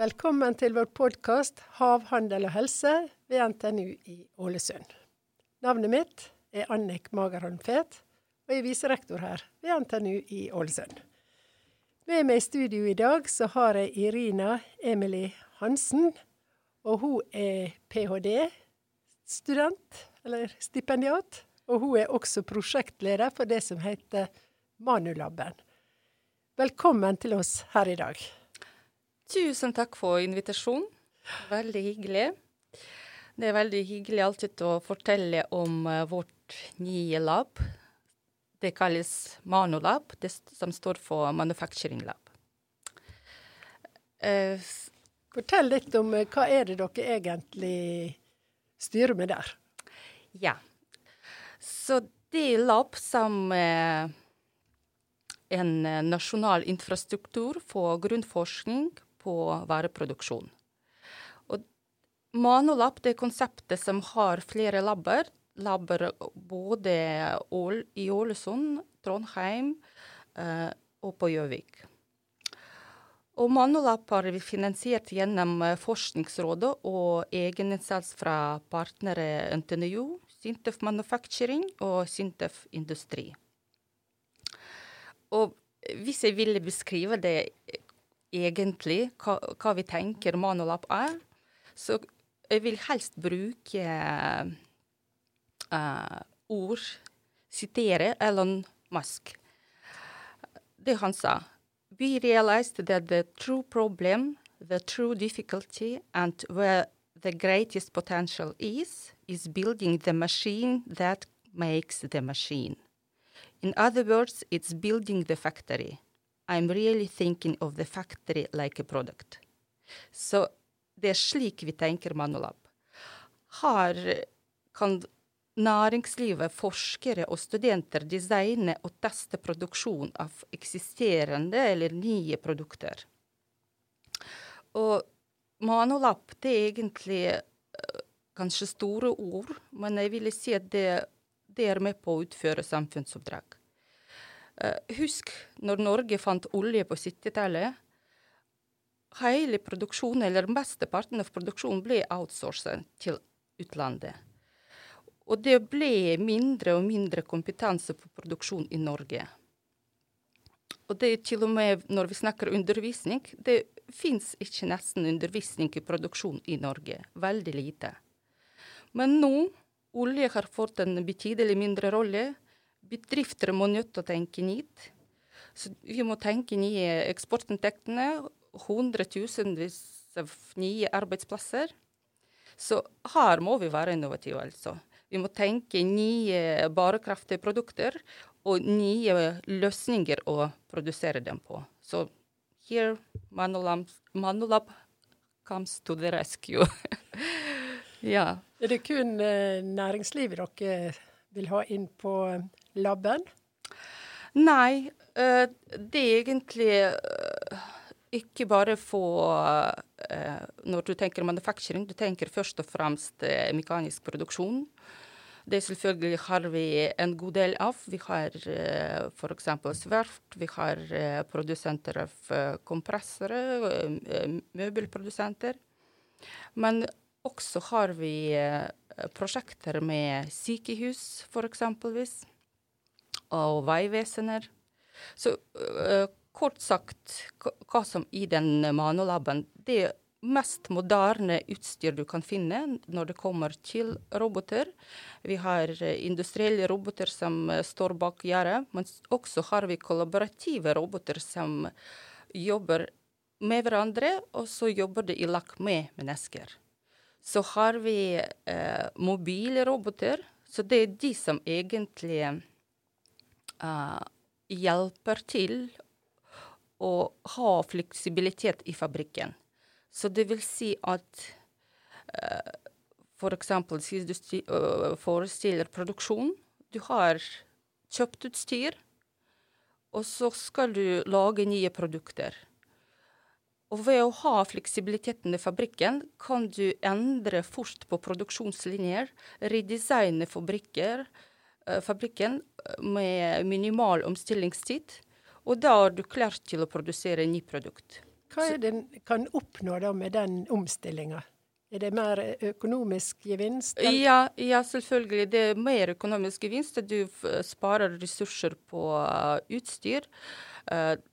Velkommen til vår podkast 'Havhandel og helse' ved NTNU i Ålesund. Navnet mitt er Annik Magerholm Fet, og jeg er viserektor her ved NTNU i Ålesund. Med meg i studio i dag så har jeg Irina Emily Hansen. Og hun er ph.d.-student, eller stipendiat. Og hun er også prosjektleder for det som heter Manulaben. Velkommen til oss her i dag. Tusen takk for invitasjonen. Veldig hyggelig. Det er veldig hyggelig alltid å fortelle om uh, vårt nye lab. Det kalles Manolab, det som står for Manufacturing Lab. Uh, Fortell litt om uh, hva er det dere egentlig styrer med der? Ja. Så det er lab som en nasjonal infrastruktur for grunnforskning på vareproduksjon. Og Manolab det er konseptet som har flere labber. Labber både i Ålesund, Trondheim eh, og på Gjøvik. Og Manolab har vi finansiert gjennom Forskningsrådet og egeninnsats fra partnere NTNU, Sintef Manufacturing og Sintef Industri. Og hvis jeg ville beskrive det egentlig hva, hva vi tenker Manolab er. Så jeg vil helst bruke uh, ord, sitere Elon Musk. Det han sa. We realized that the true problem, the true difficulty, and where the greatest potential is, is building the machine that makes the machine. In other words, it's building the factory. I'm really thinking of the factory like a product. Så det er slik vi tenker Manolab. Her kan næringslivet, forskere og studenter designe og teste produksjon av eksisterende eller nye produkter. Og Manolab det er egentlig kanskje store ord, men jeg vil si at det, det er med på å utføre samfunnsoppdrag. Uh, husk når Norge fant olje på 70-tallet. Hele produksjonen, eller mesteparten av produksjonen, ble outsourcet til utlandet. Og det ble mindre og mindre kompetanse på produksjon i Norge. Og det er til og med når vi snakker undervisning, det fins ikke nesten undervisning i produksjon i Norge. Veldig lite. Men nå, olje har fått en betydelig mindre rolle bedrifter må nødt til å tenke nytt. Vi må tenke nye eksportinntektene. Hundretusenvis av nye arbeidsplasser. Så her må vi være innovative, altså. Vi må tenke nye bærekraftige produkter og nye løsninger å produsere dem på. Så here Manolab, Manolab comes to the rescue. ja. Er det kun eh, næringslivet dere vil ha inn på laben? Nei, uh, det er egentlig uh, ikke bare for uh, Når du tenker manufacturing, du tenker først og fremst mekanisk produksjon. Det selvfølgelig har vi en god del av. Vi har uh, f.eks. sverft, vi har produsenter av kompressorer, møbelprodusenter. Men også har vi prosjekter med sykehus, f.eks og veivesener. Så uh, kort sagt, hva som i den manolaben, det er mest moderne utstyr du kan finne når det kommer til roboter. Vi har industrielle roboter som står bak gjerdet, men også har vi kollaborative roboter som jobber med hverandre, og så jobber de i lag med mennesker. Så har vi eh, mobile roboter, så det er de som egentlig uh, hjelper til å ha fleksibilitet i fabrikken. Så det vil si at uh, f.eks. hvis du uh, forestiller produksjon, du har kjøpt utstyr, og så skal du lage nye produkter. Og ved å ha fleksibiliteten i fabrikken, kan du endre fort på produksjonslinjer, redesigne fabrikker, fabrikken eh, med minimal omstillingstid. Og da er du klar til å produsere ny produkt. Hva er det en kan oppnå da med den omstillinga? Er det mer økonomisk gevinst? Ja, ja, selvfølgelig. Det er mer økonomisk gevinst. Du sparer ressurser på utstyr.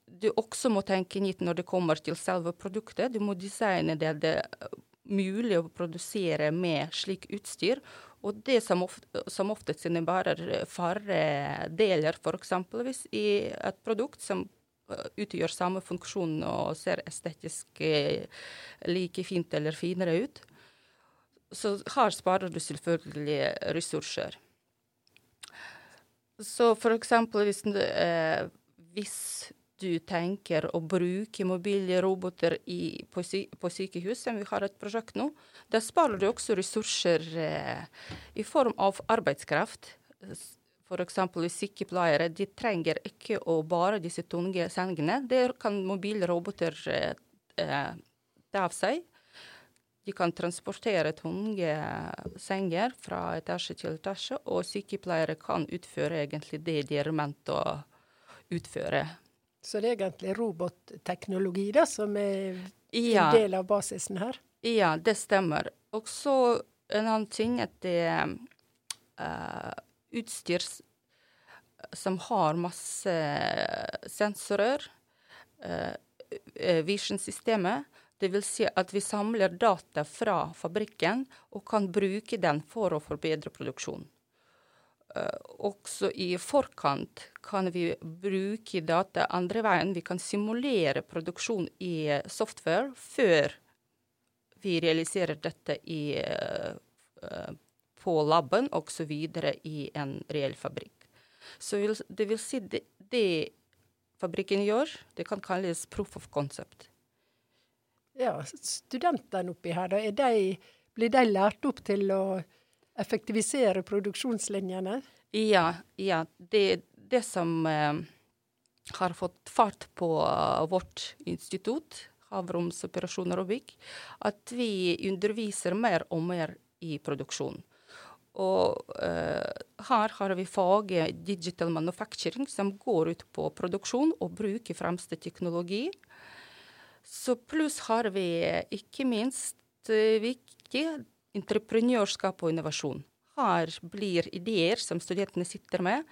Du også må tenke nytt når det kommer til selve produktet. Du må designe det det er mulig å produsere med slik utstyr. Og det som, ofte, som oftest innebærer færre deler, f.eks. i et produkt som utgjør samme funksjon og ser estetisk like fint eller finere ut. Så her sparer du selvfølgelig ressurser. Så for eksempel hvis, eh, hvis du tenker å bruke mobile roboter i, på, sy på, sykehus, som vi har et prosjekt nå, da sparer du også ressurser eh, i form av arbeidskraft. F.eks. sykepleiere de trenger ikke å bare disse tunge sengene. Det kan mobile roboter eh, ta av seg. De kan transportere tunge senger fra etasje til etasje, og sykepleiere kan utføre egentlig det de er ment å utføre. Så det er egentlig robotteknologi da, som er ja. en del av basisen her? Ja, det stemmer. Og så en annen ting at det er uh, utstyr som har masse sensorer, uh, vision-systemet, Dvs. Si at vi samler data fra fabrikken og kan bruke den for å forbedre produksjonen. Uh, også i forkant kan vi bruke data andre veien. Vi kan simulere produksjon i software før vi realiserer dette i, uh, på laben osv. i en reell fabrikk. Så det vil si det, det fabrikken gjør, det kan kalles proof of concept. Ja, Studentene oppi her, da, de, blir de lært opp til å effektivisere produksjonslinjene? Ja, ja. Det, det som eh, har fått fart på vårt institutt, havromsoperasjoner og bygg, at vi underviser mer og mer i produksjon. Og uh, her har vi faget digital manufacturing, som går ut på produksjon og bruker fremste teknologi. Så pluss har vi ikke minst eh, viktig entreprenørskap og innovasjon. Her blir ideer som studentene sitter med.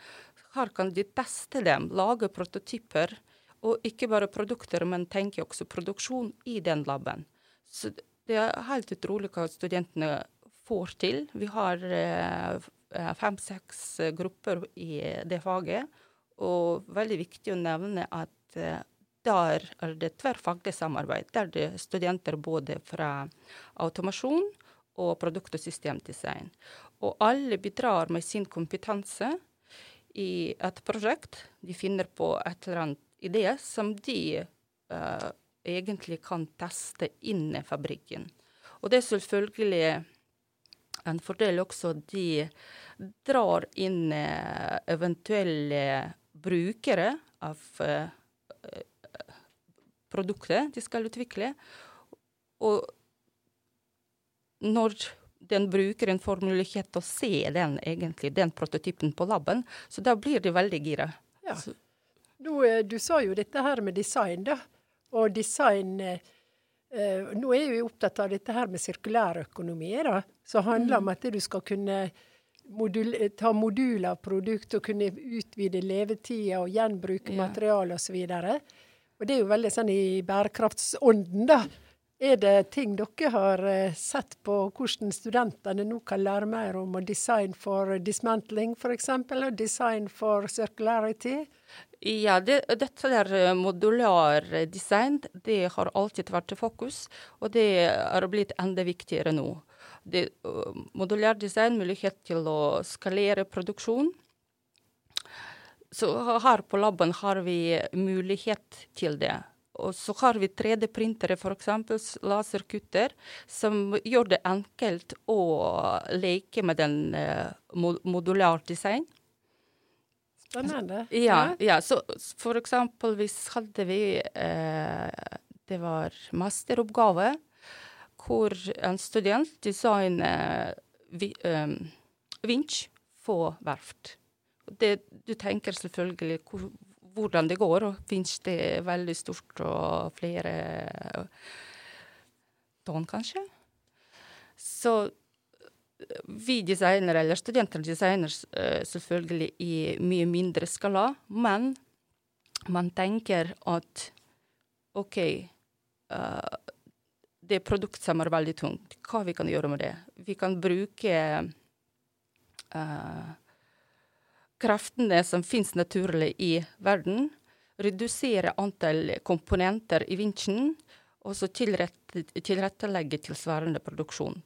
Her kan de teste dem, lage prototyper. Og ikke bare produkter, men tenke også produksjon i den laben. Så det er helt utrolig hva studentene får til. Vi har eh, fem-seks grupper i det faget. Og veldig viktig å nevne at eh, der er det tverrfaglig samarbeid, der det er studenter både fra automasjon og produkt- og systemdesign. Og alle bidrar med sin kompetanse i et prosjekt. De finner på et eller annet idé som de uh, egentlig kan teste inne i fabrikken. Og det er selvfølgelig en fordel også. De drar inn uh, eventuelle brukere av uh, produktet de skal utvikle. Og når den brukeren får mulighet til å se den, egentlig, den prototypen på laben, så da blir de veldig gira. Ja. Du, eh, du, sa jo dette her med design, da. Og design eh, eh, Nå er vi opptatt av dette her med sirkulærøkonomi. Som handler mm. om at du skal kunne modul, ta moduler av produkt og kunne utvide levetida og gjenbruke ja. materiale osv. Og det er jo veldig sånn i bærekraftsånden, da. Er det ting dere har uh, sett på hvordan studentene nå kan lære mer om design for dismantling f.eks., og design for circularity? Ja, det, dette der eh, modular design, det har alltid vært fokus, og det er blitt enda viktigere nå. Det, uh, modulær design, mulighet til å skalere produksjon, så her på laben har vi mulighet til det. Og så har vi 3D-printere, f.eks. laserkutter, som gjør det enkelt å leke med den uh, modular design. Spennende. Ja, ja. Så for eksempel hvis hadde vi uh, Det var masteroppgave hvor en student designer vi, um, vinsj på verft. Det, du tenker selvfølgelig hvor, hvordan det går, og finnes det veldig stort og flere tonn, kanskje. Så vi designer, eller studenter designer selvfølgelig i mye mindre skala, men man tenker at OK uh, Det er produkt som er veldig tungt. Hva vi kan gjøre med det? Vi kan bruke uh, kreftene som finnes naturlig i verden. Redusere antall komponenter i vinsjen, og så tilrettelegge tilsvarende produksjon.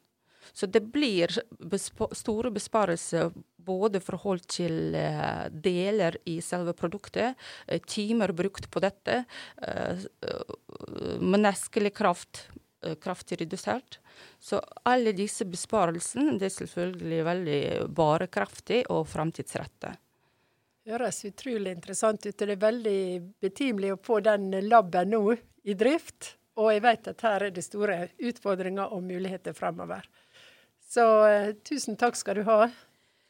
Så det blir bespa store besparelser både forhold til uh, deler i selve produktet, uh, timer brukt på dette, uh, menneskelig kraft kraftig redusert. Så alle disse besparelsene er selvfølgelig veldig bærekraftig og framtidsrettet. Høres utrolig interessant ut. Det er veldig betimelig å få den laben nå i drift. Og jeg vet at her er det store utfordringer og muligheter fremover. Så uh, tusen takk skal du ha,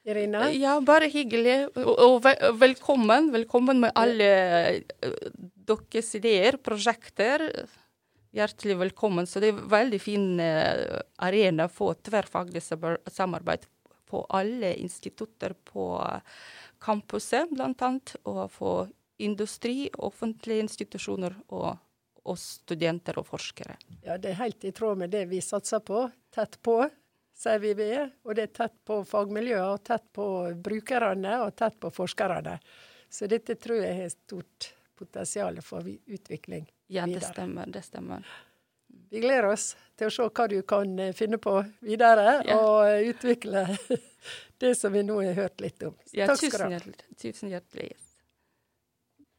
Irina. Ja, bare hyggelig. Og, og velkommen. Velkommen med alle uh, deres ideer, prosjekter. Hjertelig velkommen. Så det er en veldig fin arena for tverrfaglig samarbeid på alle institutter på campuset, bl.a. Og for industri, offentlige institusjoner og og studenter og forskere. Ja, Det er helt i tråd med det vi satser på. Tett på sier vi vi er. Og det er tett på fagmiljøet, og tett på brukerne og tett på forskerne. Så dette tror jeg har stort potensial for utvikling videre. Ja, det stemmer. Det stemmer. Vi gleder oss til å se hva du kan eh, finne på videre, ja. og utvikle det som vi nå har hørt litt om. Ja, Takk skal du ha. Tusen hjertelig.